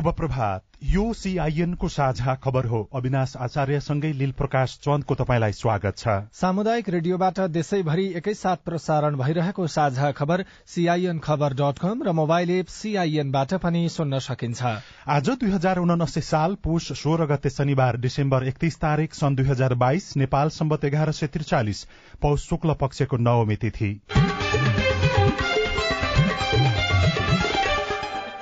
शुभ प्रभात यो सीआईएन को साझा खबर हो। अविनाश आचार्यसँगै लील प्रकाश चन्दको तपाईँलाई स्वागत छ। सामुदायिक रेडियोबाट देशैभरि एकैसाथ प्रसारण भइरहेको साझा खबर सीआईएन खबर डट कम र मोबाइल एप सीआईएनबाट पनि सुन्न सकिन्छ। आज दुई हजार उनासी साल पुष सोह्र गते शनिबार डिसेम्बर एकतीस तारीक सन् दुई हजार बाइस नेपाल सम्बत एघार सय त्रिचालिस पौष शुक्ल पक्षको नवमी तिथि।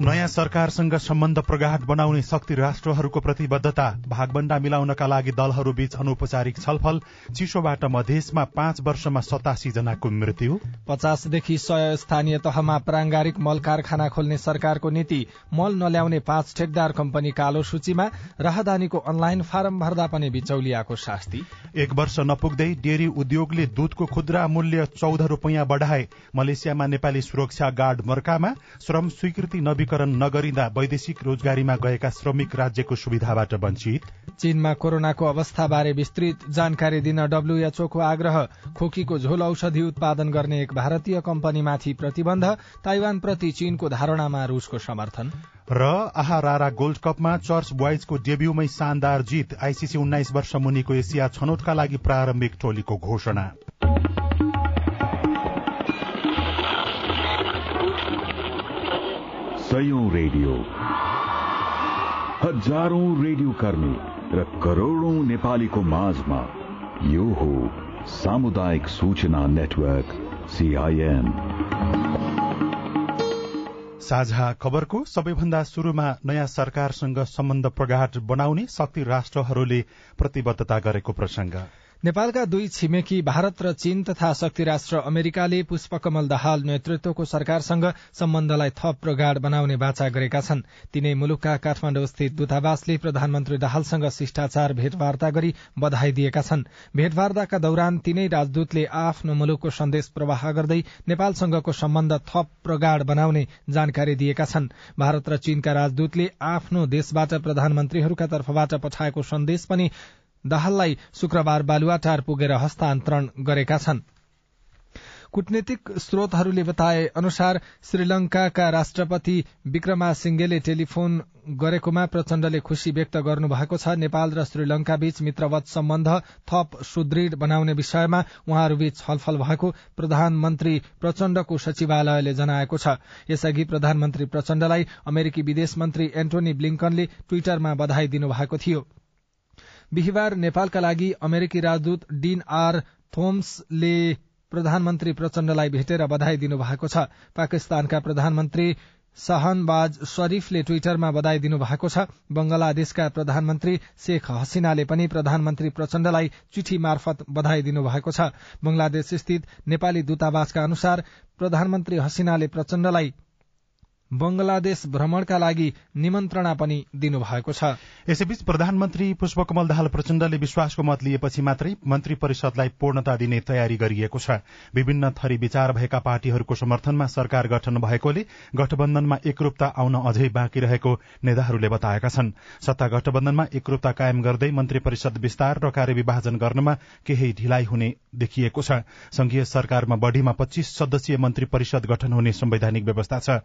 नयाँ सरकारसँग सम्बन्ध प्रगाढ़ बनाउने शक्ति राष्ट्रहरूको प्रतिबद्धता भागबण्डा मिलाउनका लागि दलहरूबीच अनौपचारिक छलफल चिसोबाट मधेसमा पाँच वर्षमा सतासी जनाको मृत्यु। पचासदेखि सय स्थानीय तहमा प्रांगारिक मल कारखाना खोल्ने सरकारको नीति मल नल्याउने पाँच ठेकदार कम्पनी कालो सूचीमा राहदानीको अनलाइन फारम भर्दा पनि बिचौलियाको शास्ति। एक वर्ष नपुग्दै डेरी उद्योगले दूधको खुद्रा मूल्य चौध रूपियाँ बढ़ाए मलेसियामा नेपाली सुरक्षा गार्ड मर्कामा श्रम स्वीकृति नबी पंजीकरण नगरिँदा वैदेशिक रोजगारीमा गएका श्रमिक राज्यको सुविधाबाट वञ्चित? चीनमा कोरोनाको अवस्थाबारे विस्तृत जानकारी दिन डब्ल्यूएचओको आग्रह। खोकीको झोल औषधि उत्पादन गर्ने एक भारतीय कम्पनीमाथि प्रतिबन्ध। ताइवानप्रति चीनको धारणामा रूसको समर्थन। र आहारारा गोल्ड कपमा चर्च बोइजको डेब्यूमै शानदार जित। आइसिसी उन्नाइस वर्ष मुनिको एसिया छनौटका लागि प्रारम्भिक टोलीको घोषणा। सयौं रेडियो। हजारौं रेडियो कर्मी र करोड़ौं नेपालीको माझमा यो हो सामुदायिक सूचना नेटवर्क सीआईएन साझा खबरको सबैभन्दा शुरूमा नयाँ सरकारसँग सम्बन्ध प्रगाढ़ बनाउने शक्ति राष्ट्रहरूले प्रतिबद्धता गरेको प्रसंग नेपालका दुई छिमेकी भारत र चीन तथा शक्ति राष्ट्र अमेरिकाले पुष्पकमल दाहाल नेतृत्वको सरकारसँग सम्बन्धलाई थप प्रगाढ़ बनाउने बाचा गरेका छन्। तीनै मुलुकका काठमाण्डु स्थित दूतावासले प्रधानमन्त्री दाहालसँग शिष्टाचार भेटवार्ता गरी बधाई दिएका छन्। भेटवार्ताका दौरान तीनै राजदूतले आफ्नो मुलुकको सन्देश प्रवाह गर्दै नेपालसँगको सम्बन्ध थप प्रगाढ़ बनाउने जानकारी दिएका छन्। भारत र चीनका राजदूतले आफ्नो देशबाट प्रधानमन्त्रीहरूका तर्फबाट पठाएको सन्देश पनि दाहाललाई शुक्रबार बालुवाटार पुगेर हस्तान्तरण गरेका छन्। कूटनीतिक स्रोतहरूले बताए अनुसार श्रीलंकाका राष्ट्रपति विक्रमा सिंघेले टेलिफोन गरेकोमा प्रचण्डले खुशी व्यक्त गर्नुभएको छ। नेपाल र श्रीलंका बीच मित्रवत सम्बन्ध थप सुदृढ़ बनाउने विषयमा उहाँहरूबीच छलफल भएको प्रधानमन्त्री प्रचण्डको सचिवालयले जनाएको छ। यसअघि प्रधानमन्त्री प्रचण्डलाई अमेरिकी विदेश मन्त्री एन्टोनी ब्लिंकनले ट्वीटरमा बधाई दिनुभएको थियो। बिहिबार नेपालका लागि अमेरिकी राजदूत डीन आर थोम्सले प्रधानमन्त्री प्रचण्डलाई भेटेर बधाई दिनुभएको छ। पाकिस्तानका प्रधानमन्त्री शाहनबाज शरीफले ट्वीटरमा बधाई दिनुभएको छ। बंगलादेशका प्रधानमन्त्री शेख हसिनाले पनि प्रधानमन्त्री प्रचण्डलाई चिठी मार्फत बधाई दिनुभएको छ। बंगलादेश स्थित नेपाली दूतावासका अनुसार प्रधानमन्त्री हसिनाले प्रचण्डलाई बंगलादेश भ्रमणका लागि निमन्त्रणा पनि दिनुभएको छ। यसैबीच प्रधानमन्त्री पुष्पकमल दाहाल प्रचण्डले विश्वासको मत लिएपछि मात्रै मन्त्री परिषदलाई पूर्णता दिने तयारी गरिएको छ। विभिन्न थरी विचार भएका पार्टीहरूको समर्थनमा सरकार गठन भएकोले गठबन्धनमा एकरूपता आउन अझै बाँकी रहेको नेताहरूले बताएका छन्। सत्ता गठबन्धनमा एकरूपता कायम गर्दै मन्त्री परिषद विस्तार र कार्यविभाजन गर्नमा केही ढिलाइ हुने देखिएको छ। संघीय सरकारमा बढ़ीमा पच्चीस सदस्यीय मन्त्री परिषद गठन हुने संवैधानिक व्यवस्था छ।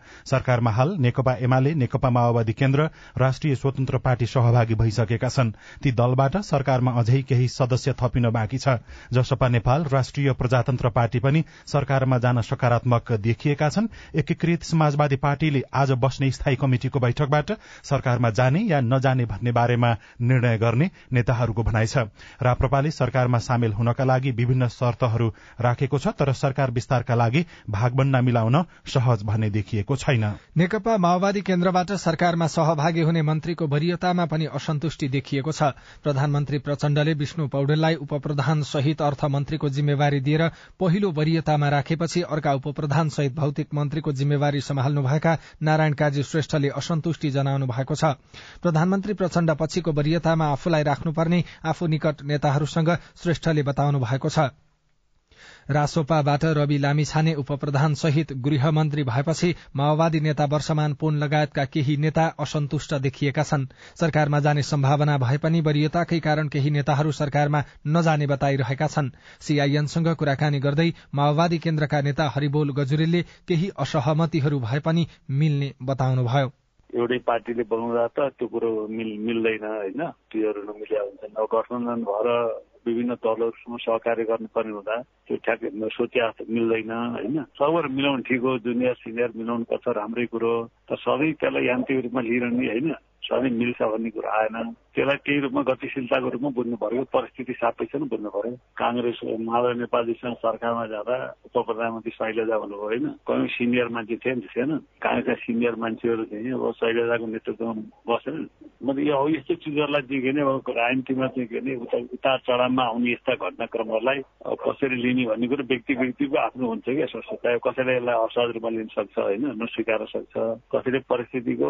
सरकारमा हाल नेकपा एमाले नेकपा माओवादी केन्द्र राष्ट्रिय स्वतन्त्र पार्टी सहभागी भइसकेका छन्। ती दलबाट सरकारमा अझै केही सदस्य थपिन बाँकी छ। जसपा नेपाल राष्ट्रिय प्रजातन्त्र पार्टी पनि सरकारमा जान सकारात्मक देखिएका छन्। एकीकृत समाजवादी पार्टीले आज बस्ने स्थायी कमिटिको बैठकबाट सरकारमा जाने या नजाने भन्ने बारेमा निर्णय गर्ने नेताहरूको भनाइ छ। राप्रपाले सरकारमा सामेल हुनका लागि विभिन्न शर्तहरू राखेको छ तर सरकार विस्तारका लागि भागबण्डा मिलाउन सहज भन्ने देखिएको छैन। नेकपा माओवादी केन्द्रबाट सरकारमा सहभागी हुने मन्त्रीको वरियतामा पनि असन्तुष्टि देखिएको छ। प्रधानमन्त्री प्रचण्डले विष्णु पौडेललाई उपप्रधान सहित अर्थमन्त्रीको जिम्मेवारी दिएर पहिलो वरियतामा राखेपछि अर्का उपप्रधान सहित भौतिक मन्त्रीको जिम्मेवारी सम्हाल्नुभएका नारायण काजी श्रेष्ठले असन्तुष्टि जनाउनु भएको छ। प्रधानमन्त्री प्रचण्ड पछिको वरियतामा आफूलाई राख्नुपर्ने आफू निकट नेताहरूसँग श्रेष्ठले बताउनु भएको छ। रासोपाबाट रवि लामिछाने उपप्रधान सहित गृहमन्त्री भएपछि माओवादी नेता वर्षमान पुन लगायतका केही नेता असन्तुष्ट देखिएका छन्। सरकारमा जाने सम्भावना भए पनि वरियताकै कारण केही नेताहरू सरकारमा नजाने बताइरहेका छन्। सीआईएनसँग कुराकानी गर्दै माओवादी केन्द्रका नेता हरिबोल गजुरेलले केही असहमतिहरू भए पनि मिल्ने बताउनुभयो। एउटै पार्टीले बनाउँदा त त्यो कुरो मिल मिल्दैन होइन। त्योहरू नमिल्या हुन्छन् अब गठबन्धन भएर विभिन्न दलहरूसँग सहकार्य गर्नुपर्ने हुँदा त्यो ठ्याक्कै सोचे मिल्दैन होइन? सबैहरू मिलाउनु ठिक हो जुनियर सिनियर मिलाउनु पर्छ राम्रै कुरो तर सधैँ त्यसलाई यान्त्रिक रूपमा लिइरहने होइन? सधैँ मिल्छ भन्ने कुरा आएन। त्यसलाई केही रूपमा गतिशीलताको रूपमा बुझ्नु पर्यो। परिस्थिति सापेक्ष नै बुझ्नु पर्यो। काङ्ग्रेस माधव नेपालजीसँग सरकारमा जाँदा उप प्रधानमन्त्री शैलजा भन्नुभयो होइन। कहीँ सिनियर मान्छे थिए नि थिएन काङ्ग्रेसका सिनियर मान्छेहरू थिए अब शैलजाको नेतृत्वमा बसेन म त यो यस्तो चिजहरूलाई के अब राजनीतिमा अरे उता उतार चढावमा आउने यस्ता घटनाक्रमहरूलाई अब कसरी लिने भन्ने कुरो व्यक्ति व्यक्तिको आफ्नो हुन्छ कि यसो चाहे कसैले यसलाई असहज रूपमा लिन सक्छ होइन नस्वीकार सक्छ। कसैले परिस्थितिको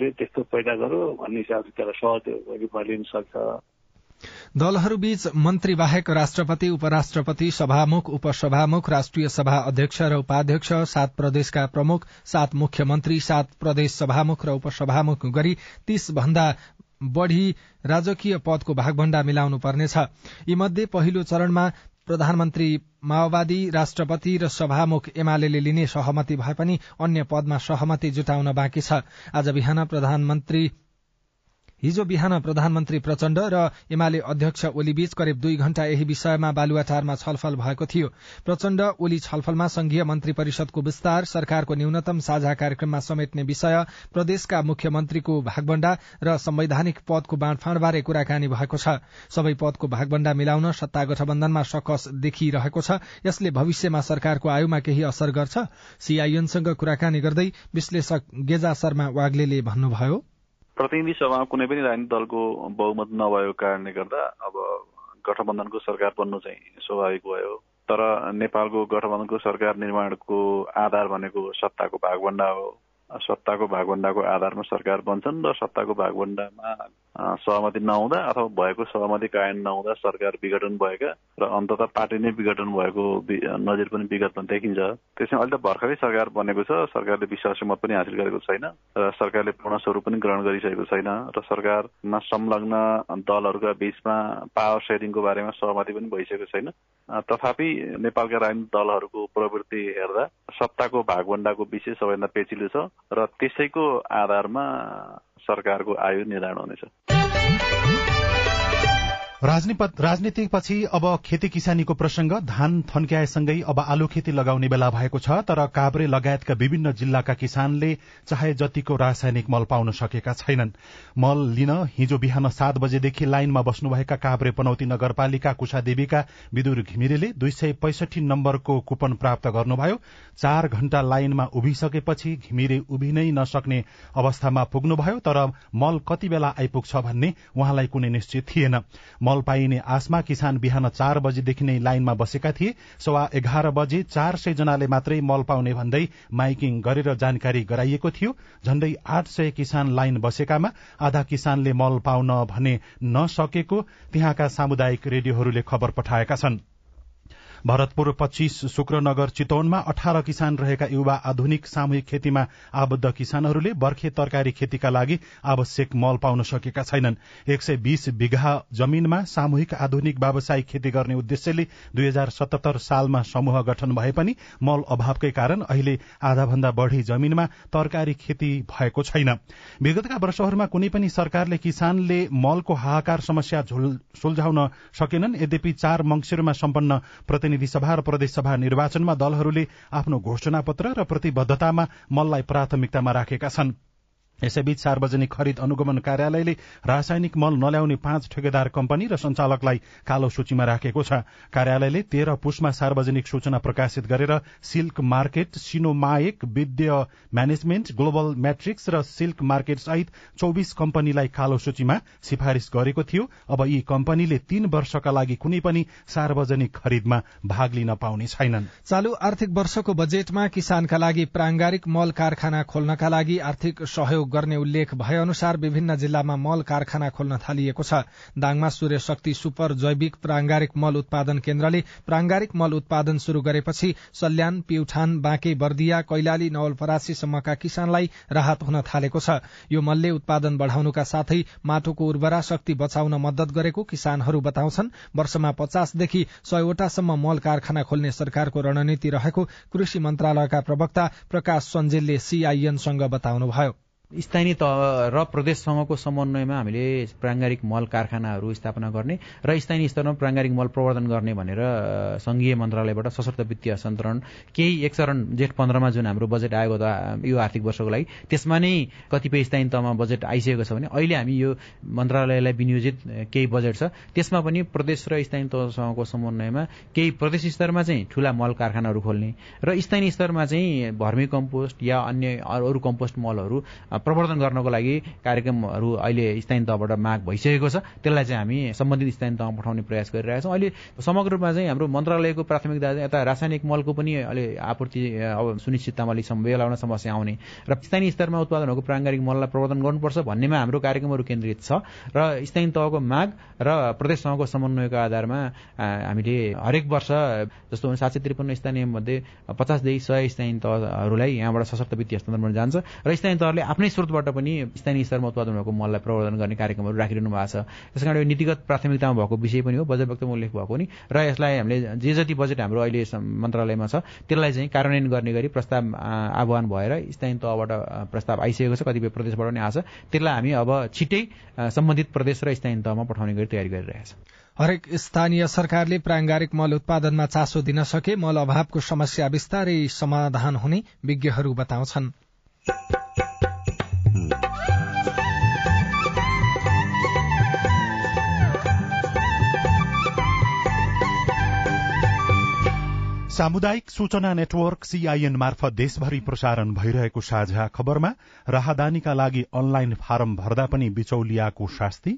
त्यस्तो पैदा गर्यो भन्ने हिसाबले त्यसलाई सहज रूपमा लिन सक्छ दलहरूबीच मन्त्री बाहेक राष्ट्रपति उपराष्ट्रपति सभामुख उपसभामुख राष्ट्रिय सभा अध्यक्ष र उपाध्यक्ष सात प्रदेशका प्रमुख सात मुख्यमन्त्री सात प्रदेश सभामुख र उपसभामुख गरी तीस भन्दा बढ़ी राजकीय पदको भागभण्डा मिलाउनु पर्नेछ। यीमध्ये पहिलो चरणमा प्रधानमन्त्री माओवादी राष्ट्रपति र सभामुख एमाले लिने सहमति भए पनि अन्य पदमा सहमति जुटाउन बाँकी छ। आज बिहान प्रधानमन्त्री हिजो बिहान प्रधानमन्त्री प्रचण्ड र एमाले अध्यक्ष ओली बीच करिब दुई घण्टा यही विषयमा बालुवाटारमा छलफल भएको थियो। प्रचण्ड ओली छलफलमा संघीय मन्त्री परिषदको विस्तार सरकारको न्यूनतम साझा कार्यक्रममा समेट्ने विषय प्रदेशका मुख्यमन्त्रीको भागभण्डा र संवैधानिक पदको बाँडफाँडबारे कुराकानी भएको छ। सबै पदको भागभण्डा मिलाउन सत्ता गठबन्धनमा सकस देखिरहेको छ। यसले भविष्यमा सरकारको आयुमा केही असर गर्छ? सीआईएनसँग कुराकानी गर्दै विश्लेषक गेजा शर्मा वाग्ले भन्नुभयो। प्रतिनिधि सभामा कुनै पनि राजनीतिक दलको बहुमत नभएको कारणले गर्दा अब गठबन्धनको सरकार बन्नु चाहिँ स्वाभाविक भयो। तर नेपालको गठबन्धनको सरकार निर्माणको आधार भनेको सत्ताको भागभण्डा हो। सत्ताको भागभण्डाको आधारमा सरकार बन्छन् र सत्ताको भागभण्डामा सहमति नहुँदा अथवा भएको सहमति कायम नहुँदा सरकार विघटन भएका र अन्तत पार्टी नै विघटन भएको नजिर पनि विगतमा देखिन्छ। त्यसमा अहिले त भर्खरै सरकार बनेको छ सरकारले विश्वासको मत पनि हासिल गरेको छैन र सरकारले पूर्ण स्वरूप पनि ग्रहण गरिसकेको छैन र सरकारमा संलग्न दलहरूका बीचमा पावर सेयरिङको बारेमा सहमति पनि भइसकेको छैन। तथापि नेपालका राजनीतिक दलहरूको प्रवृत्ति हेर्दा सत्ताको भागभण्डाको विषय सबैभन्दा पेचिलो छ। र त्यसैको आधारमा सरकारको आयु निर्धारण हुनेछ। राजनीतिपछि अब खेती किसानीको प्रसंग धान थन्क्याएसँगै अब आलु खेती लगाउने बेला भएको छ तर काभ्रे लगायतका विभिन्न जिल्लाका किसानले चाहे जतिको रासायनिक मल पाउन सकेका छैनन्। मल लिन हिजो बिहान सात बजेदेखि लाइनमा बस्नुभएका काभ्रे पनौती नगरपालिका कुशादेवीका विदुर घिमिरेले दुई सय पैसठी नम्बरको कुपन प्राप्त गर्नुभयो। चार घण्टा लाइनमा उभिसकेपछि घिमिरे उभिनै नसक्ने अवस्थामा पुग्नुभयो तर मल कति बेला आइपुग्छ भन्ने उहाँलाई कुनै निश्चित थिएन। मल पाइने आशमा किसान बिहान चार बजेदेखि नै लाइनमा बसेका थिए। सवा एघार बजे चार सय जनाले मात्रै मल पाउने भन्दै माइकिङ गरेर जानकारी गराइएको थियो। झण्डै आठ सय किसान लाइन बसेकामा आधा किसानले मल पाउन भने नसकेको त्यहाँका सामुदायिक रेडियोहरूले खबर पठाएका छनृ। भरतपुर पच्चीस शुक्रनगर चितवनमा अठार किसान रहेका युवा आधुनिक सामूहिक खेतीमा आबद्ध किसानहरूले बर्खे तरकारी खेतीका लागि आवश्यक मल पाउन सकेका छैनन्। एक सय बीस बिघा जमीनमा सामूहिक आधुनिक व्यावसायिक खेती गर्ने उद्देश्यले दुई हजार सतहत्तर सालमा समूह गठन भए पनि मल अभावकै कारण अहिले आधा भन्दा बढ़ी जमीनमा तरकारी खेती भएको छैन। विगतका वर्षहरूमा कुनै पनि सरकारले किसानले मलको हाहाकार समस्या सुल्झाउन सकेनन्। यद्यपि चार मंगिरमा सम्पन्न प्रतिनिधि सभा र प्रदेशसभा निर्वाचनमा दलहरूले आफ्नो घोषणा पत्र र प्रतिबद्धतामा मललाई प्राथमिकतामा राखेका छनृ। यसैबीच सार्वजनिक खरिद अनुगमन कार्यालयले रासायनिक मल नल्याउने पाँच ठेकेदार कम्पनी र संचालकलाई कालो सूचीमा राखेको छ। कार्यालयले तेह्र पुसमा सार्वजनिक सूचना प्रकाशित गरेर सिल्क मार्केट सिनोमाएक विद्य म्यानेजमेन्ट ग्लोबल म्याट्रिक्स र सिल्क मार्केट सहित चौविस कम्पनीलाई कालो सूचीमा सिफारिश गरेको थियो। अब यी कम्पनीले तीन वर्षका लागि कुनै पनि सार्वजनिक खरिदमा भाग लिन पाउने छैनन्। चालू आर्थिक वर्षको बजेटमा किसानका लागि प्रांगारिक मल कारखाना खोल्नका लागि आर्थिक सहयोग गर्ने उल्लेख भए अनुसार विभिन्न जिल्लामा मल कारखाना खोल्न थालिएको छ। दाङमा सूर्य शक्ति सुपर जैविक प्रांगारिक मल उत्पादन केन्द्रले प्रांगारिक मल उत्पादन शुरू गरेपछि सल्यान प्युठान बाँके बर्दिया कैलाली नवलपरासीसम्मका किसानलाई राहत हुन थालेको छ। यो मलले उत्पादन बढ़ाउनुका साथै माटोको उर्वरा शक्ति बचाउन मद्दत गरेको किसानहरू बताउँछन्। वर्षमा पचासदेखि सयवटासम्म मल कारखाना खोल्ने सरकारको रणनीति रहेको कृषि मन्त्रालयका प्रवक्ता प्रकाश सञ्जेलले सीआईएनसँग बताउनुभयो। स्थानीय तह र प्रदेशसँगको समन्वयमा हामीले प्राङ्गारिक मल कारखानाहरू स्थापना गर्ने र स्थानीय स्तरमा प्राङ्गारिक मल प्रवर्धन गर्ने भनेर संघीय मन्त्रालयबाट सशक्त वित्तीय हस्तान्तरण केही एक चरण जेठ पन्ध्रमा जुन हाम्रो बजेट आएको त यो आर्थिक वर्षको लागि त्यसमा नै कतिपय स्थानीय तहमा बजेट आइसकेको छ भने अहिले हामी यो मन्त्रालयलाई विनियोजित केही बजेट छ। त्यसमा पनि प्रदेश र स्थानीय तहसँगको समन्वयमा केही प्रदेश स्तरमा चाहिँ ठूला मल कारखानाहरू खोल्ने र स्थानीय स्तरमा चाहिँ भर्मी कम्पोस्ट या अन्य अरू कम्पोस्ट मलहरू प्रवर्धन गर्नको लागि कार्यक्रमहरू अहिले स्थानीय तहबाट माग भइसकेको छ। त्यसलाई चाहिँ हामी सम्बन्धित स्थानीय तहमा पठाउने प्रयास गरिरहेका छौँ। अहिले समग्र रूपमा चाहिँ हाम्रो मन्त्रालयको प्राथमिकता यता रासायनिक मलको पनि अहिले आपूर्ति अब सुनिश्चिततामा अलिक बेला आउन समस्या आउने र स्थानीय स्तरमा उत्पादन भएको प्राङ्गारिक मललाई प्रवर्धन गर्नुपर्छ भन्नेमा हाम्रो कार्यक्रमहरू केन्द्रित छ र स्थानीय तहको माग र प्रदेशसँगको समन्वयको आधारमा हामीले हरेक वर्ष जस्तो सात सय त्रिपन्न स्थानीय मध्ये पचासदेखि सय स्थानीय तहहरूलाई यहाँबाट सशक्त वित्तीय हस्तान्तरण जान्छ र स्थानीय तहले आफ्नै स्रोतबाट पनि स्थानीय स्तरमा उत्पादन भएको मललाई प्रवर्धन गर्ने कार्यक्रमहरू राखिरहनु भएको छ। त्यस कारण यो नीतिगत प्राथमिकतामा भएको विषय पनि हो बजेट वक्तव्यमा उल्लेख भएको नि र यसलाई हामीले जे जति बजेट हाम्रो अहिले मन्त्रालयमा छ त्यसलाई चाहिँ कार्यान्वयन गर्ने गरी प्रस्ताव आह्वान भएर स्थानीय तहबाट प्रस्ताव आइसकेको छ कतिपय प्रदेशबाट पनि आएको छ। त्यसलाई हामी अब छिट्टै सम्बन्धित प्रदेश र स्थानीय तहमा पठाउने गरी तयारी गरिरहेछ हरेक स्थानीय सरकारले प्राङ्गारिक मल उत्पादनमा चासो दिन सके मल अभावको समस्या विस्तारै समाधान हुने विज्ञहरू बताउँछन्। सामुदायिक सूचना नेटवर्क सीआईएन मार्फत देशभरि प्रसारण भइरहेको साझा खबरमा राहदानीका लागि अनलाइन फारम भर्दा पनि बिचौलियाको शास्ति।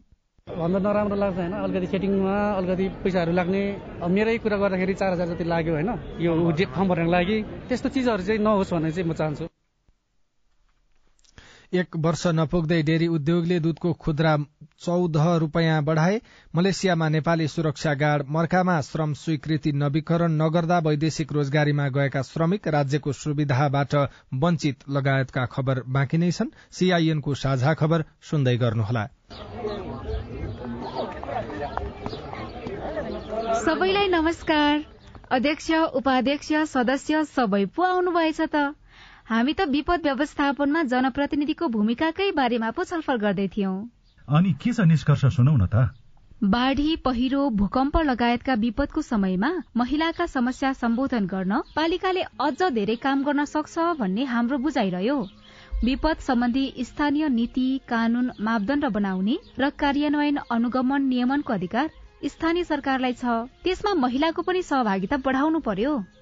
भन्दा नराम्रो लाग्छ होइन अलिकति सेटिङमा अलिकति पैसाहरू लाग्ने। मेरै कुरा गर्दाखेरि चार हजार जति लाग्यो होइन यो फर्म भर्नको लागि त्यस्तो चिजहरू चाहिँ नहोस् भन्ने चाहिँ म चाहन्छु। एक वर्ष नपुग्दै डेरी उद्योगले दूधको खुद्रा चौध रूपियाँ बढ़ाए। मलेसियामा नेपाली सुरक्षा गार्ड मर्कामा श्रम स्वीकृति नवीकरण नगर्दा वैदेशिक रोजगारीमा गएका श्रमिक राज्यको सुविधाबाट वञ्चित लगायतका खबर बाँकी नै छन्। सीआईएनको साझा खबर सुन्दै गर्नुहोला। सबैलाई नमस्कार। अध्यक्ष उपाध्यक्ष सदस्य सबै पो आउनुभएछ त? हामी त विपद व्यवस्थापनमा जनप्रतिनिधिको भूमिकाकै बारेमा पो छलफल गर्दै थियौं। अनि के छ निष्कर्ष सुनौ न त? बाढ़ी पहिरो भूकम्प लगायतका विपदको समयमा महिलाका समस्या सम्बोधन गर्न पालिकाले अझ धेरै काम गर्न सक्छ भन्ने हाम्रो बुझाइरह्यो। विपद सम्बन्धी स्थानीय नीति कानून मापदण्ड बनाउने र कार्यान्वयन अनुगमन नियमनको अधिकार स्थानीय सरकारलाई छ। त्यसमा महिलाको पनि सहभागिता बढाउनु पर्यो।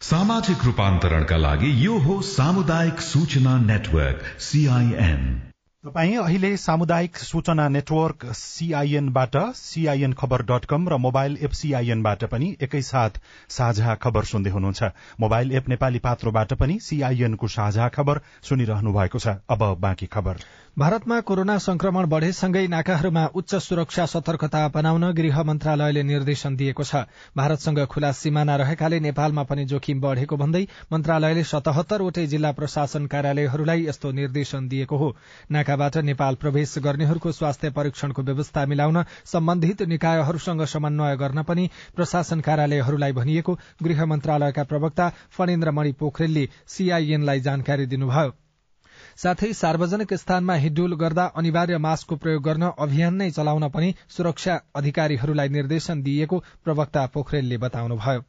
सामाजिक रूपान्तरणका लागि यो हो सामुदायिक सूचना नेटवर्क सीआईएन तपाई अहिले सामुदायिक सूचना नेटवर्क सीआईएनबाट सीआईएन खबर डट कम र मोबाइल एप सीआईएनबाट पनि एकैसाथ साझा खबर सुन्दै हुनुहुन्छ। मोबाइल एप नेपाली पात्रोबाट पनि सीआईएनको साझा खबर सुनिरहनु भएको छ। अब बाँकी खबर। भारतमा कोरोना संक्रमण बढ़ेसँगै नाकाहरूमा उच्च सुरक्षा सतर्कता अपनाउन गृह मन्त्रालयले निर्देशन दिएको छ। भारतसँग खुला सिमाना रहेकाले नेपालमा पनि जोखिम बढ़ेको भन्दै मन्त्रालयले सतहत्तरवटै जिल्ला प्रशासन कार्यालयहरूलाई यस्तो निर्देशन दिएको हो। नाकाबाट नेपाल प्रवेश गर्नेहरूको स्वास्थ्य परीक्षणको व्यवस्था मिलाउन सम्बन्धित निकायहरूसँग समन्वय गर्न पनि प्रशासन कार्यालयहरूलाई भनिएको गृह मन्त्रालयका प्रवक्ता फणेन्द्र मणि पोखरेलले सीआईएनलाई जानकारी दिनुभयो। साथै सार्वजनिक स्थानमा हिडुल गर्दा अनिवार्य मास्कको प्रयोग गर्न अभियान नै चलाउन पनि सुरक्षा अधिकारीहरूलाई निर्देशन दिइएको प्रवक्ता पोखरेलले बताउनुभयो।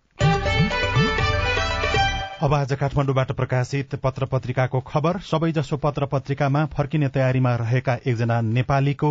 अब आज काठमाडौँबाट प्रकाशित पत्र पत्रिकाको खबर सबैजसो पत्र पत्रिकामा फर्किने तयारीमा रहेका एकजना नेपालीको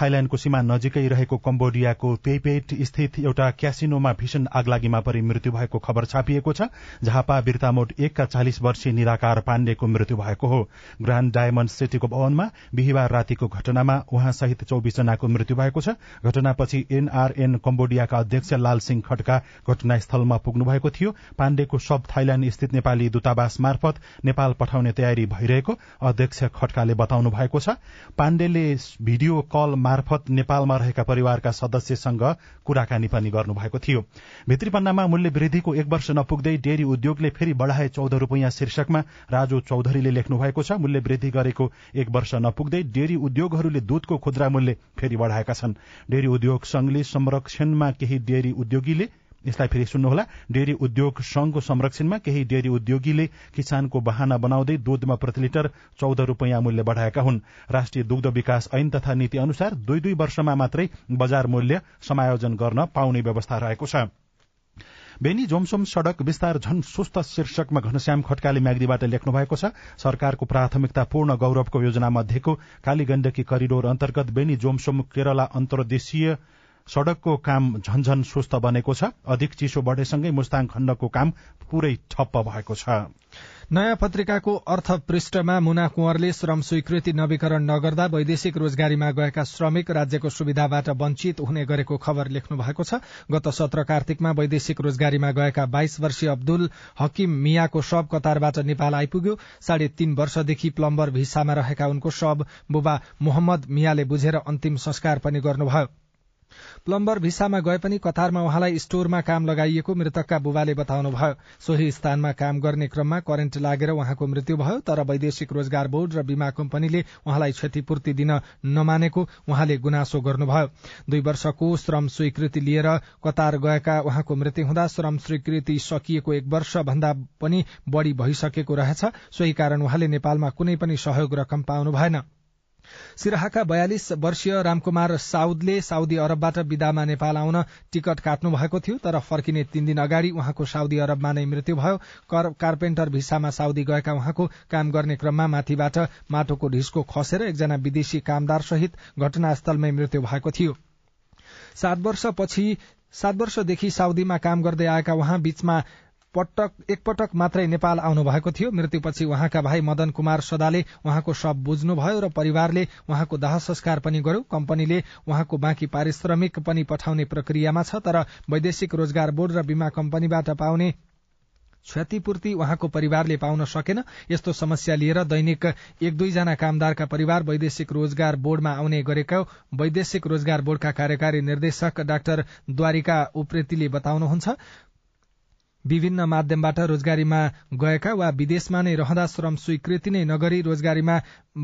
थाइल्याण्डको सीमा नजिकै रहेको कम्बोडियाको पेपेट स्थित एउटा क्यासिनोमा भीषण आगलागीमा परि मृत्यु भएको खबर छापिएको छ झापा बिर्तामोड एकका चालिस वर्षीय निराकार पाण्डेको मृत्यु भएको हो। ग्राण्ड डायमण्ड सिटीको भवनमा बिहिबार रातिको घटनामा उहाँ सहित चौबिस जनाको मृत्यु भएको छ। घटनापछि एनआरएन कम्बोडियाका अध्यक्ष लाल सिंह खड्का घटनास्थलमा पुग्नु भएको थियो। पाण्डेको शव थाइल्याण्ड स्थित नेपाली दूतावास मार्फत नेपाल पठाउने तयारी भइरहेको अध्यक्ष खड्काले बताउनु भएको छ। पाण्डेले भिडियो कल मार्फत नेपालमा रहेका परिवारका सदस्यसँग कुराकानी पनि गर्नुभएको थियो। भित्री पन्नामा मूल्य वृद्धिको एक वर्ष नपुग्दै डेरी उद्योगले फेरि बढ़ाए चौध रूपियाँ शीर्षकमा राजु चौधरीले लेख्नु भएको छ मूल्य वृद्धि गरेको एक वर्ष नपुग्दै डेरी उद्योगहरूले दूधको खुद्रा मूल्य फेरि बढ़ाएका छन्। डेरी उद्योग संघले संरक्षणमा केही डेरी उद्योगीले यसलाई फेरि सुन्नुहोला। डेरी उद्योग संघको संरक्षणमा केही डेरी उद्योगीले किसानको बहाना बनाउँदै दूधमा प्रति लिटर चौध रूपियाँ मूल्य बढ़ाएका हुन्। राष्ट्रिय दुग्ध विकास ऐन तथा नीति अनुसार दुई दुई वर्षमा मात्रै बजार मूल्य समायोजन गर्न पाउने व्यवस्था रहेको छ। बेनी जोमसोम सड़क विस्तार झन सुस्त शीर्षकमा घनश्याम खटकाले म्याग्दीबाट लेख्नु भएको छ सरकारको प्राथमिकता पूर्ण गौरवको योजना मध्येको कालीगण्डकी करिडोर अन्तर्गत बेनी जोमसोम केरला अन्तर्देशीय सड़कको काम झनझन सुस्त बनेको छ। अधिक चिसो बढ़ेसँगै मुस्ताङ खण्डको काम पूरै ठप्प भएको छ। नयाँ पत्रिकाको अर्थ पृष्ठमा मुना कुंवरले श्रम स्वीकृति नवीकरण नगर्दा वैदेशिक रोजगारीमा गएका श्रमिक राज्यको सुविधाबाट वञ्चित हुने गरेको खबर लेख्नु भएको छ। गत सत्र कार्तिकमा वैदेशिक रोजगारीमा गएका बाइस वर्षीय अब्दुल हकिम मियाको शव कतारबाट नेपाल आइपुग्यो। साढे तीन वर्षदेखि प्लम्बर भिसामा रहेका उनको शव बुबा मोहम्मद मियाले बुझेर अन्तिम संस्कार पनि गर्नुभयो। प्लम्बर भिसामा गए पनि कतारमा उहाँलाई स्टोरमा काम लगाइएको मृतकका बुबाले बताउनुभयो। सोही स्थानमा काम गर्ने क्रममा करेन्ट लागेर उहाँको मृत्यु भयो तर वैदेशिक रोजगार बोर्ड र बीमा कम्पनीले उहाँलाई क्षतिपूर्ति दिन नमानेको उहाँले गुनासो गर्नुभयो। दुई वर्षको श्रम स्वीकृति लिएर कतार गएका उहाँको मृत्यु हुँदा श्रम स्वीकृति सकिएको एक वर्ष भन्दा पनि बढ़ी भइसकेको रहेछ। सोही कारण उहाँले नेपालमा कुनै पनि सहयोग रकम पाउनु भएन। सिराहाका बयालिस वर्षीय रामकुमार साउदले साउदी अरबबाट विदामा नेपाल आउन टिकट काट्नु भएको थियो तर फर्किने तीन दिन अगाडि उहाँको साउदी अरबमा नै मृत्यु भयो। कार्पेन्टर भिसामा साउदी गएका उहाँको काम गर्ने क्रममा माथिबाट माटोको ढिस्को खसेर एकजना विदेशी कामदार सहित घटनास्थलमै मृत्यु भएको थियो। सात वर्षदेखि साउदीमा काम गर्दै आएका उहाँ बीचमा पटक एकपटक मात्रै नेपाल आउनु भएको थियो। मृत्युपछि उहाँका भाइ मदन कुमार सदाले उहाँको शव बुझ्नुभयो र परिवारले उहाँको दाह संस्कार पनि गर्यो। कम्पनीले उहाँको बाँकी पारिश्रमिक पनि पठाउने प्रक्रियामा छ तर वैदेशिक रोजगार बोर्ड र बीमा कम्पनीबाट पाउने क्षतिपूर्ति उहाँको परिवारले पाउन सकेन। यस्तो समस्या लिएर दैनिक एक दुईजना कामदारका परिवार वैदेशिक रोजगार बोर्डमा आउने गरेको वैदेशिक रोजगार बोर्डका कार्यकारी निर्देशक डाक्टर द्वारिका उप्रेतीले बताउनुहुन्छ। विभिन्न माध्यमबाट रोजगारीमा गएका वा विदेशमा नै रहँदा श्रम स्वीकृति नै नगरी रोजगारीमा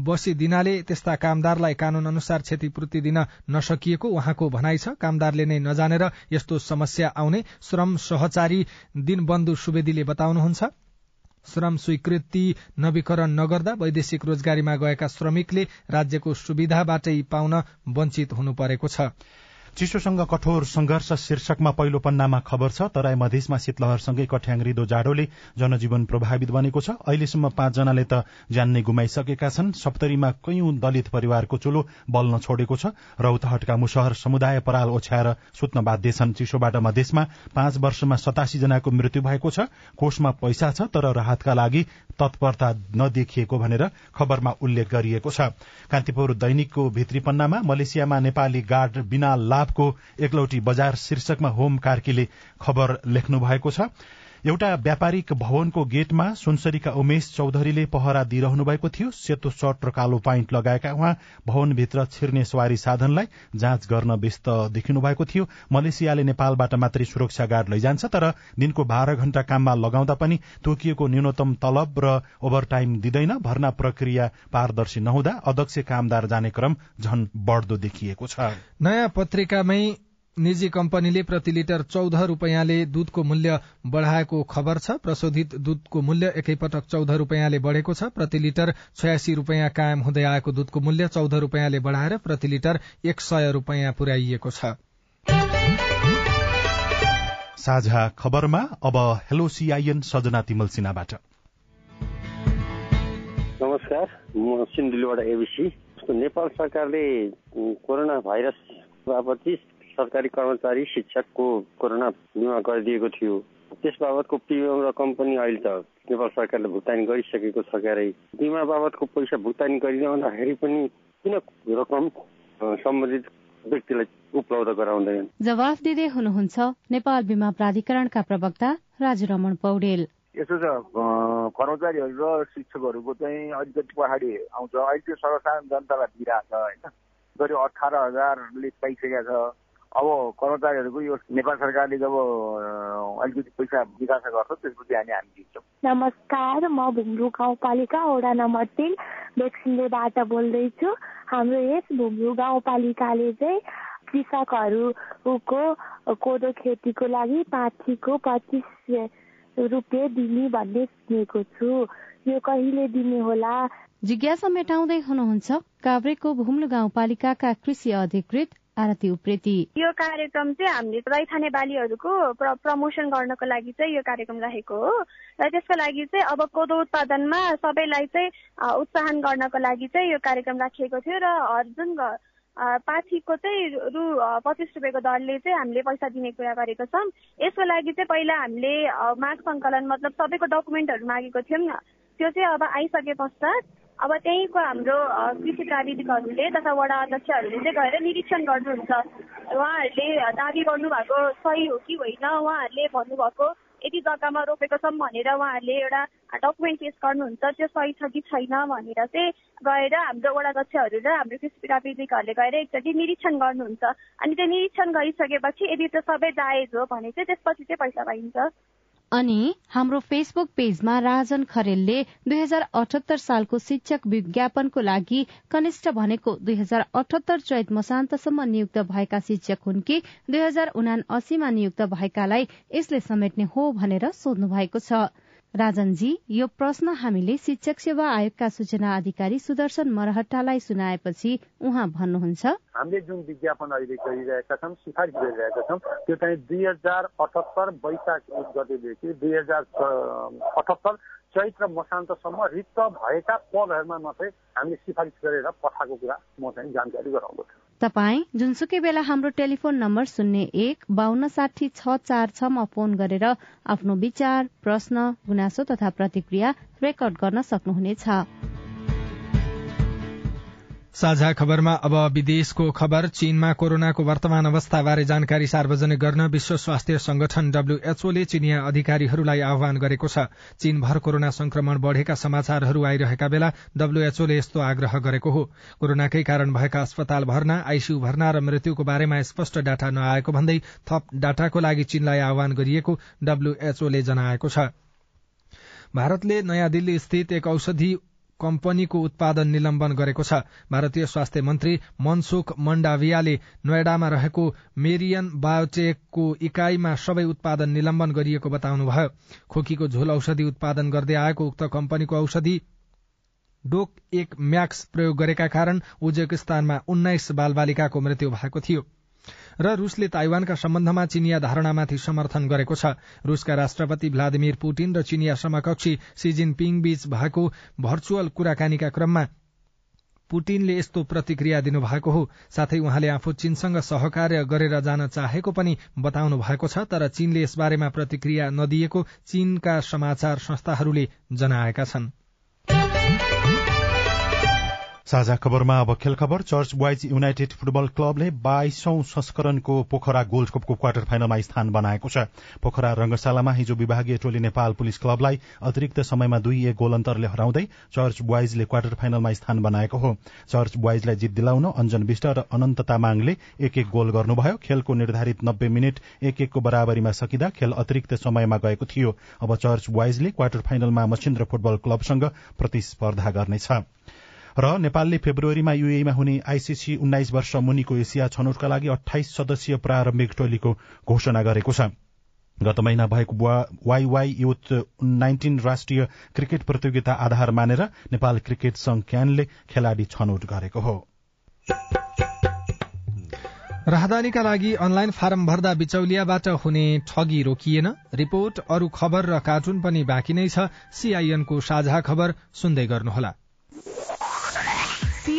बसिदिनाले त्यस्ता कामदारलाई कानून अनुसार क्षतिपूर्ति दिन नसकिएको उहाँको भनाइ छ। कामदारले नै नजानेर यस्तो समस्या आउने श्रम सहचारी दिनबन्धु सुवेदीले बताउनुहुन्छ। श्रम स्वीकृति नवीकरण नगर्दा वैदेशिक रोजगारीमा गएका श्रमिकले राज्यको सुविधाबाटै पाउन वञ्चित हुनु परेको छ। चिसोसँग कठोर संघर्ष शीर्षकमा पहिलो पन्नामा खबर छ तराई मधेसमा शीतलहरसँगै कठ्याङ जाडोले जनजीवन प्रभावित बनेको छ। अहिलेसम्म पाँचजनाले त ज्यान नै गुमाइसकेका छन्। सप्तरीमा कैयौं दलित परिवारको चुलो बल्न छोडेको छ। रौतहटका मुसहर समुदाय पराल ओछ्याएर सुत्न बाध्य छन्। चिसोबाट मधेसमा पाँच वर्षमा सतासी जनाको मृत्यु भएको छ। कोषमा पैसा छ तर राहतका लागि तत्परता नदेखिएको भनेर खबरमा उल्लेख गरिएको छ। कान्तिपुर दैनिकको भित्री पन्नामा मलेसियामा नेपाली गार्ड बिना लाभको एकलौटी बजार शीर्षकमा होम कार्कीले खबर लेख्नु भएको छ। एउटा व्यापारिक भवनको गेटमा सुनसरीका उमेश चौधरीले पहरा दिइरहनु भएको थियो। सेतो सर्ट र कालो पाइन्ट लगाएका उहाँ भवनभित्र छिर्ने सवारी साधनलाई जाँच गर्न व्यस्त देखिनु भएको थियो। मलेसियाले नेपालबाट मात्रै सुरक्षा गार्ड लैजान्छ तर दिनको बाह्र घण्टा काममा लगाउँदा पनि तोकिएको न्यूनतम तलब र ओभरटाइम दिँदैन। भर्ना प्रक्रिया पारदर्शी नहुँदा अध्यक्ष कामदार जाने क्रम झन बढ़दो देखिएको छ। नयाँ पत्रिकामै निजी कम्पनीले प्रति लिटर चौध रूपियाँले दूधको मूल्य बढ़ाएको खबर छ। प्रशोधित दूधको मूल्य एकैपटक चौध रूपियाँले बढ़ेको छ। प्रति लिटर छयासी रूपियाँ कायम हुँदै आएको दूधको मूल्य चौध रूपियाँले बढ़ाएर प्रति लिटर एक सय रूपियाँ पुर्याइएको छ। साझा खबरमा अब हेलो सीआईएन सजना तिमल सिन्हाबाट। नमस्कार म सिन्धुलीबाट एबिसी। नेपाल सरकारले कोरोना भाइरस बापति सरकारी कर्मचारी शिक्षकको कोरोना बिमा गरिदिएको थियो। त्यस बाबतको प्रिमियम र कम्पनी अहिले त नेपाल सरकारले भुक्तानी गरिसकेको छ क्यारे। बिमा बाबतको पैसा भुक्तानी गरिरहँदाखेरि पनि किन रकम सम्बन्धित व्यक्तिलाई उपलब्ध गराउँदैन? जवाफ दिँदै हुनुहुन्छ नेपाल बिमा प्राधिकरणका प्रवक्ता राजु रमण पौडेल। यसो छ कर्मचारीहरू र शिक्षकहरूको चाहिँ अलिकति पहाडी आउँछ। अहिले त्यो सर्वसाधारण जनतालाई दिइरहेको छ होइन? गरी अठार हजारले पाइसकेको छ अब कर्मचारीहरूको यो नेपाल सरकारले जब अलिकति पैसा निकासा गर्छ त्यसपछि हामी हामी दिन्छौँ नमस्कार म भुम्रु गाउँपालिका वडा नम्बर तिन बेक्सिलेबाट बोल्दैछु। हाम्रो यस भुम्रु गाउँपालिकाले चाहिँ कृषकहरूको कोदो खेतीको लागि पाठीको पच्चिस रुपियाँ दिने भन्ने सुनेको छु। यो कहिले दिने होला? जिज्ञासा मेटाउँदै हुनुहुन्छ काभ्रेको भुम्लु गाउँपालिकाका कृषि अधिकृत आरती उप्रेती यो कार्यक्रम चाहिँ हामीले रैथाने बालीहरूको प्रमोसन गर्नको लागि चाहिँ यो कार्यक्रम राखेको हो। र त्यसको लागि चाहिँ अब कोदो उत्पादनमा सबैलाई चाहिँ उत्साहन गर्नको लागि चाहिँ यो कार्यक्रम राखिएको थियो र जुन पाथीको चाहिँ रु पच्चिस रुपियाँको दरले चाहिँ हामीले पैसा दिने कुरा गरेको छौँ। यसको लागि चाहिँ पहिला हामीले माग सङ्कलन मतलब सबैको डकुमेन्टहरू मागेको थियौँ त्यो चाहिँ अब आइसके पश्चात अब त्यहीँको हाम्रो कृषि प्राविधिकहरूले तथा वडा अध्यक्षहरूले चाहिँ गएर निरीक्षण गर्नुहुन्छ। उहाँहरूले दावी गर्नुभएको सही हो कि होइन? उहाँहरूले भन्नुभएको यति जग्गामा रोपेको छौँ भनेर उहाँहरूले एउटा डकुमेन्ट पेस गर्नुहुन्छ त्यो सही छ कि छैन भनेर चाहिँ गएर हाम्रो वडा अध्यक्षहरू र हाम्रो कृषि प्राविधिकहरूले गएर एकचोटि निरीक्षण गर्नुहुन्छ। अनि त्यो निरीक्षण गरिसकेपछि यदि त्यो सबै जायज हो भने चाहिँ त्यसपछि चाहिँ पैसा पाइन्छ। अनि हाम्रो फेसबुक पेजमा राजन खरेलले दुई हजार अठहत्तर सालको शिक्षक विज्ञापनको लागि कनिष्ठ भनेको दुई हजार अठहत्तर चैत मसान्तसम्म नियुक्त भएका शिक्षक हुन् कि दुई हजार उना अस्सीमा नियुक्त भएकालाई यसले समेट्ने हो भनेर सोध्नु भएको छ। राजनजी यो प्रश्न हामीले शिक्षक सेवा आयोगका सूचना अधिकारी सुदर्शन मरहट्टालाई सुनाएपछि उहाँ भन्नुहुन्छ। हामीले जुन विज्ञापन अहिले गरिरहेका छौँ सिफारिस गरिरहेका छौँ त्यो चाहिँ दुई हजार अठहत्तर वैशाख एक गतेदेखि दुई हजार अठहत्तर चैत्र मसान्तसम्म रिक्त भएका पदहरूमा मात्रै हामीले सिफारिस गरेर पठाएको कुरा म चाहिँ जानकारी गराउँदछु। तपाई जुनसुकै बेला हाम्रो टेलिफोन नम्बर शून्य एक बान्न साठी छ चार छमा फोन गरेर आफ्नो विचार प्रश्न गुनासो तथा प्रतिक्रिया रेकर्ड गर्न सक्नुहुनेछ। साझा खबरमा अब विदेशको खबर। चीनमा कोरोनाको वर्तमान अवस्थाबारे जानकारी सार्वजनिक गर्न विश्व स्वास्थ्य संगठन डब्ल्यूएचओले चीनिया अधिकारीहरूलाई आह्वान गरेको छ। चीनभर कोरोना संक्रमण बढ़ेका समाचारहरू आइरहेका बेला डब्ल्यूएचओले यस्तो आग्रह गरेको हो। कोरोनाकै कारण भएका अस्पताल भर्ना आईसीयू भर्ना र मृत्युको बारेमा स्पष्ट डाटा नआएको भन्दै थप डाटाको लागि चीनलाई आह्वान गरिएको डब्ल्यूएचओले जनाएको छ। भारतले नयाँ दिल्ली स्थित एक औषधि कम्पनीको उत्पादन निलम्बन गरेको छ। भारतीय स्वास्थ्य मन्त्री मनसुख मण्डावियाले नोएडामा रहेको मेरियन बायोटेकको इकाईमा सबै उत्पादन निलम्बन गरिएको बताउनुभयो। खोकीको झोल औषधि उत्पादन गर्दै आएको उक्त कम्पनीको औषधि डोक एक म्याक्स प्रयोग गरेका कारण उज्वेकिस्तानमा उन्नाइस बालबालिकाको मृत्यु भएको थियो। र रूसले ताइवानका सम्बन्धमा चिनिया धारणामाथि समर्थन गरेको छ। रूसका राष्ट्रपति भ्लादिमिर पुटिन र चिनिया समकक्षी सी जिनपिङ बीच भएको भर्चुअल कुराकानीका क्रममा पुटिनले यस्तो प्रतिक्रिया दिनुभएको हो। साथै उहाँले आफू चीनसँग सहकार्य गरेर जान चाहेको पनि बताउनु भएको छ तर चीनले यसबारेमा प्रतिक्रिया नदिएको चीनका समाचार संस्थाहरूले जनाएका छनृ। साझा खबरमा अब खेल खबर। चर्च बोइज युनाइटेड फुटबल क्लबले बाइसौं संस्करणको पोखरा गोल्ड कपको क्वार्टर फाइनलमा स्थान बनाएको छ। पोखरा रंगशालामा हिजो विभागीय टोली नेपाल पुलिस क्लबलाई अतिरिक्त समयमा दुई एक गोल अन्तरले हराउँदै चर्च बोइजले क्वार्टर फाइनलमा स्थान बनाएको हो। चर्च बोइजलाई जित दिलाउन अञ्जन विष्ट र अनन्त तामाङले एक एक गोल गर्नुभयो। खेलको निर्धारित नब्बे मिनट एक एकको बराबरीमा सकिँदा खेल अतिरिक्त समयमा गएको थियो। अब चर्च बोइजले क्वार्टर फाइनलमा मसिन्द्र फुटबल क्लबसँग प्रतिस्पर्धा गर्नेछ। र नेपालले फेब्रुअरीमा युएमा हुने आईसीसी उन्नाइस वर्ष मुनिको एसिया छनौटका लागि अठाइस सदस्यीय प्रारम्भिक टोलीको घोषणा गरेको छ। गत महिना भएको वाईवाई युथ नाइन्टिन राष्ट्रिय क्रिकेट प्रतियोगिता आधार मानेर नेपाल क्रिकेट संघ क्यानले खेलाड़ी छनौट गरेको हो। राहदानीका लागि अनलाइन फारम भर्दा बिचौलियाबाट हुने ठगी रोकिएन। रिपोर्ट अरू खबर र कार्टुन पनि बाँकी नै छ। सीआईएनको साझा खबर सुन्दै गर्नुहोला।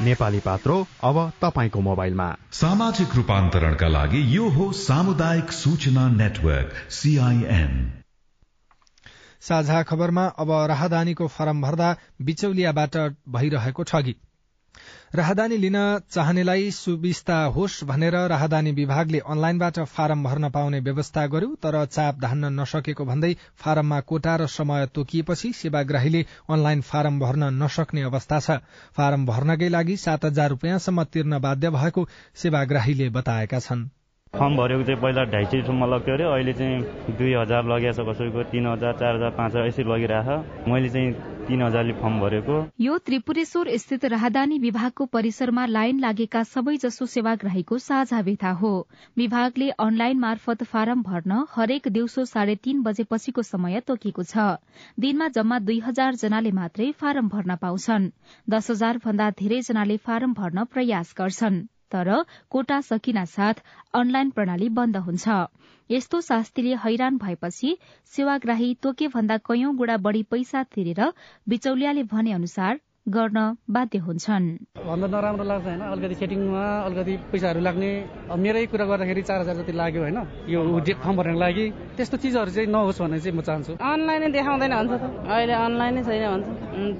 नेपाली पात्रो अब तपाईँको मोबाइलमा। सामाजिक रूपान्तरणका लागि यो हो सामुदायिक सूचना नेटवर्क सीआईएन साझा खबरमा अब राहदानीको फारम भर्दा बिचौलियाबाट भइरहेको ठगी। राहदानी लिन चाहनेलाई सुविस्ता होस् भनेर राहदानी विभागले अनलाइनबाट फारम भर्न पाउने व्यवस्था गर्यो तर चाप धान्न नसकेको भन्दै फारममा कोटा र समय तोकिएपछि सेवाग्राहीले अनलाइन फारम भर्न नसक्ने अवस्था छ। फारम भर्नकै लागि सात हजार रूपियाँसम्म तिर्न बाध्य भएको सेवाग्राहीले बताएका छन्। फर्म भरेको चाहिँ पहिला ढाई सयसम्म लग्थ्यो अरे अहिले चाहिँ दुई हजार लगेको छ कसैको तिन हजार चार हजार पाँच हजार यसरी लगिरहेको मैले चाहिँ तीन हजारले फर्म भरेको। यो त्रिपुरेश्वर स्थित राहदानी विभागको परिसरमा लाइन लागेका सबैजसो सेवाग्राहीको साझा व्यथा हो। विभागले अनलाइन मार्फत फारम भर्न हरेक दिउँसो साढे तीन बजेपछिको समय तोकेको छ। दिनमा जम्मा दुई हजार जनाले मात्रै फारम भर्न पाउँछन्। दस हजार भन्दा धेरै जनाले फारम भर्न प्रयास गर्छन्। तर कोटा सकिना साथ अनलाइन प्रणाली बन्द हुन्छ। यस्तो शास्त्रीले हैरान भएपछि सेवाग्राही तोके भन्दा कैयौं गुणा बढ़ी पैसा तिरेर बिचौलियाले भने अनुसार गर्न बाध्य हुन्छन्। भन्दा नराम्रो लाग्छ होइन अलिकति सेटिङमा अलिकति पैसाहरू लाग्ने। मेरै कुरा गर्दाखेरि चार हजार जति लाग्यो होइन यो फर्म भर्नको लागि त्यस्तो चिजहरू चाहिँ नहोस् भन्ने चाहिँ म चाहन्छु। अनलाइनै देखाउँदैन भन्छ त। अहिले अनलाइनै छैन भन्छ।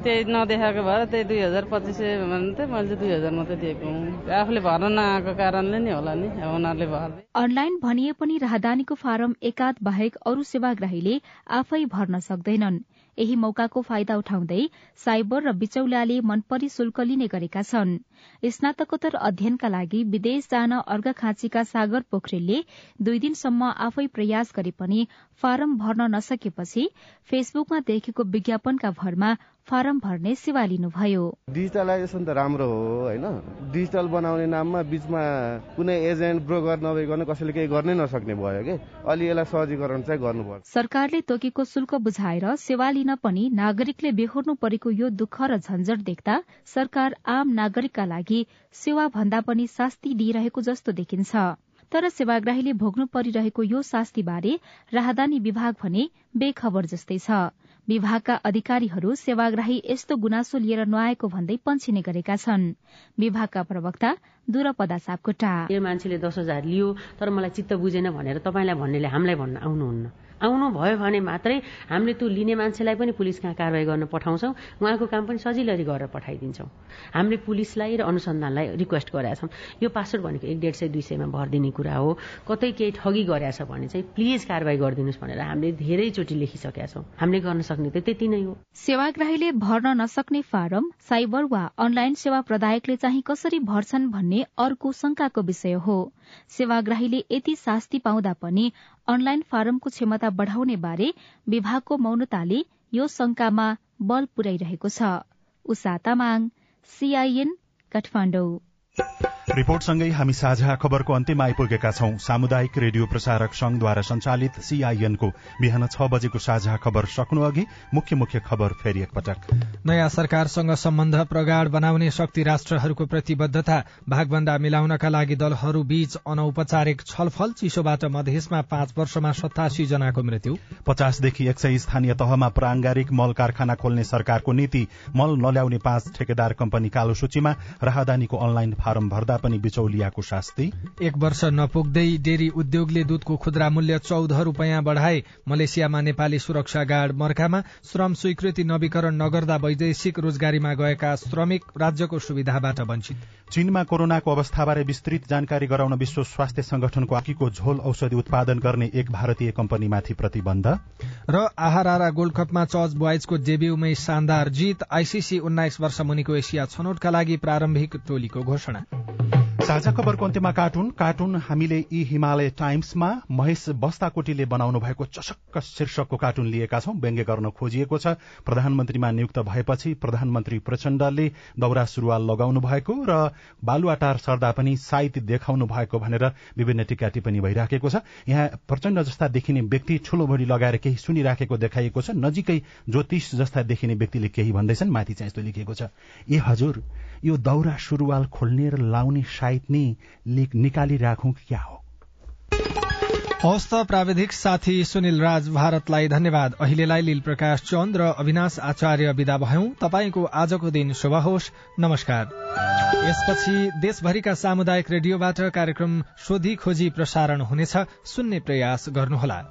त्यही नदेखाएको भएर त्यही दुई हजार पच्चिस सय भन्थ्यो मैले चाहिँ दुई हजार मात्रै दिएको आफूले भर्न नआएको कारणले नि होला नि उनीहरूले भर्दै। अनलाइन भनिए पनि राहदानीको फारम एकाध बाहेक अरू सेवाग्राहीले आफै भर्न सक्दैनन्। यही मौकाको फाइदा उठाउँदै साइबर र बिचौलाले मनपरी शुल्क लिने गरेका छन्। स्नातकोत्तर अध्ययनका लागि विदेश जान अर्घखाँचीका सागर पोखरेलले दुई दिनसम्म आफै प्रयास गरे पनि फारम भर्न नसकेपछि फेसबुकमा देखेको विज्ञापनका भरमा फारम भर्ने सेवा लिनुभयो। डिजिटलाइजेसन त राम्रो हो होइन? डिजिटल बनाउने नाममा बीचमा कुनै एजेन्ट ब्रोकर नभइकन कसैले केही गर्नै नसक्ने भयो कि? अलि यसलाई सहजीकरण चाहिँ गर्नुपर्छ। सरकारले तोकेको शुल्क बुझाएर सेवा लिन पनि नागरिकले बेहोर्नु परेको यो दुःख र झन्झट देख्दा सरकार आम नागरिकका लागि सेवा भन्दा पनि शास्ति दिइरहेको जस्तो देखिन्छ। तर सेवाग्राहीले भोग्नु परिरहेको यो शास्तिबारे राहदानी विभाग भने बेखबर जस्तै छ। विभागका अधिकारीहरू सेवाग्राही यस्तो गुनासो लिएर नआएको भन्दै पन्छिने गरेका छन्। विभागका प्रवक्ता दुरपदा सापकोटा। मान्छेले दस हजार लियो तर मलाई चित्त बुझेन भनेर तपाईँलाई भन्नेले हामीलाई भन्न आउनुहुन्न। आउनु भयो भने मात्रै हामीले त्यो लिने मान्छेलाई पनि पुलिस कहाँ कारवाही गर्न पठाउँछौँ। उहाँको काम पनि सजिलै गरेर पठाइदिन्छौँ। हामीले पुलिसलाई र अनुसन्धानलाई रिक्वेस्ट गरेका छौँ। यो पासवर्ड भनेको एक डेढ सय दुई सयमा भरिदिने कुरा हो। कतै केही ठगी गरेछ भने चाहिँ प्लिज कारवाही गरिदिनुहोस् भनेर हामीले धेरैचोटि लेखिसकेका छौँ। हामीले गर्न सक्ने त त्यति नै हो। सेवाग्राहीले भर्न नसक्ने फारम साइबर वा अनलाइन सेवा प्रदायकले चाहिँ कसरी भर्छन् भन्ने अर्को शंकाको विषय हो। सेवाग्राहीले यति शास्ति पाउँदा पनि अनलाइन फारमको क्षमता बढ़ाउने बारे विभागको मौनताले यो शंकामा बल पुर्याइरहेको छ। उषा तामाङ सीआईएन काठमाडौँ। रिपोर्टसँगै हामी साझा खबरको अन्त्यमा आइपुगेका छौं। सामुदायिक रेडियो प्रसारक संघद्वारा संचालित सीआईएनको बिहान छ बजेको साझा खबर सक्नु अघि मुख्य मुख्य खबर फेरि एकपटक। नयाँ सरकारसँग सम्बन्ध प्रगाढ़ बनाउने शक्ति राष्ट्रहरूको प्रतिबद्धता भागभन्दा मिलाउनका लागि दलहरू बीच अनौपचारिक छलफल चिसोबाट मधेसमा पाँच वर्षमा सतासी जनाको मृत्यु। पचासदेखि एक सय स्थानीय तहमा प्रांगारिक मल कारखाना खोल्ने सरकारको नीति मल नल्याउने पाँच ठेकेदार कम्पनी कालो सूचीमा राहदानीको अनलाइन फारम भर्दा पनि बिचौलियाको शास्ति। एक वर्ष नपुग्दै डेरी उद्योगले दूधको खुद्रा मूल्य चौध रूपियाँ बढ़ाए। मलेसियामा नेपाली सुरक्षा गार्ड मर्कामा श्रम स्वीकृति नवीकरण नगर्दा वैदेशिक रोजगारीमा गएका श्रमिक राज्यको सुविधाबाट वञ्चित। चीनमा कोरोनाको अवस्थाबारे विस्तृत जानकारी गराउन विश्व स्वास्थ्य संगठनको आकीको झोल औषधि उत्पादन गर्ने एक भारतीय कम्पनीमाथि प्रतिबन्ध। र आहारा गोल्ड कपमा चर्च बोइजको डेब्यूमै शानदार जीत आईसीसी उन्नाइस वर्ष मुनिको एसिया छनौटका लागि प्रारम्भिक टोलीको घोषणा। साझा खबरको अन्त्यमा कार्टुन। कार्टुन हामीले यी हिमालय टाइम्समा महेश बस्ताकोटीले बनाउनु भएको चसक्क शीर्षकको कार्टुन लिएका छौं। व्यङ्ग्य गर्न खोजिएको छ। प्रधानमन्त्रीमा नियुक्त भएपछि प्रधानमन्त्री प्रचण्डले दौरा सुरुवाल लगाउनु भएको र बालुवाटार सर्दा पनि साइत देखाउनु भएको भनेर विभिन्न टिका टिप्पणी भइराखेको छ। यहाँ प्रचण्ड जस्ता देखिने व्यक्ति ठूलो भोडी लगाएर केही सुनिराखेको देखाइएको छ। नजिकै ज्योतिष जस्ता देखिने व्यक्तिले केही भन्दैछन्। माथि चाहिँ यस्तो लेखिएको छ। ए हजुर यो दौरा सुरुवाल खोल्ने र लाउने साइत नै निकाली राखौं क्या हो? हवस् त प्राविधिक साथी सुनिल राज भारतलाई धन्यवाद। अहिलेलाई लील प्रकाश चन्द र अविनाश आचार्य विदा भयौं। तपाईँको आजको दिन शुभ होस्। नमस्कार। यसपछि देशभरिका सामुदायिक रेडियोबाट कार्यक्रम सोधी खोजी प्रसारण हुनेछ। सुन्ने प्रयास गर्नुहोला।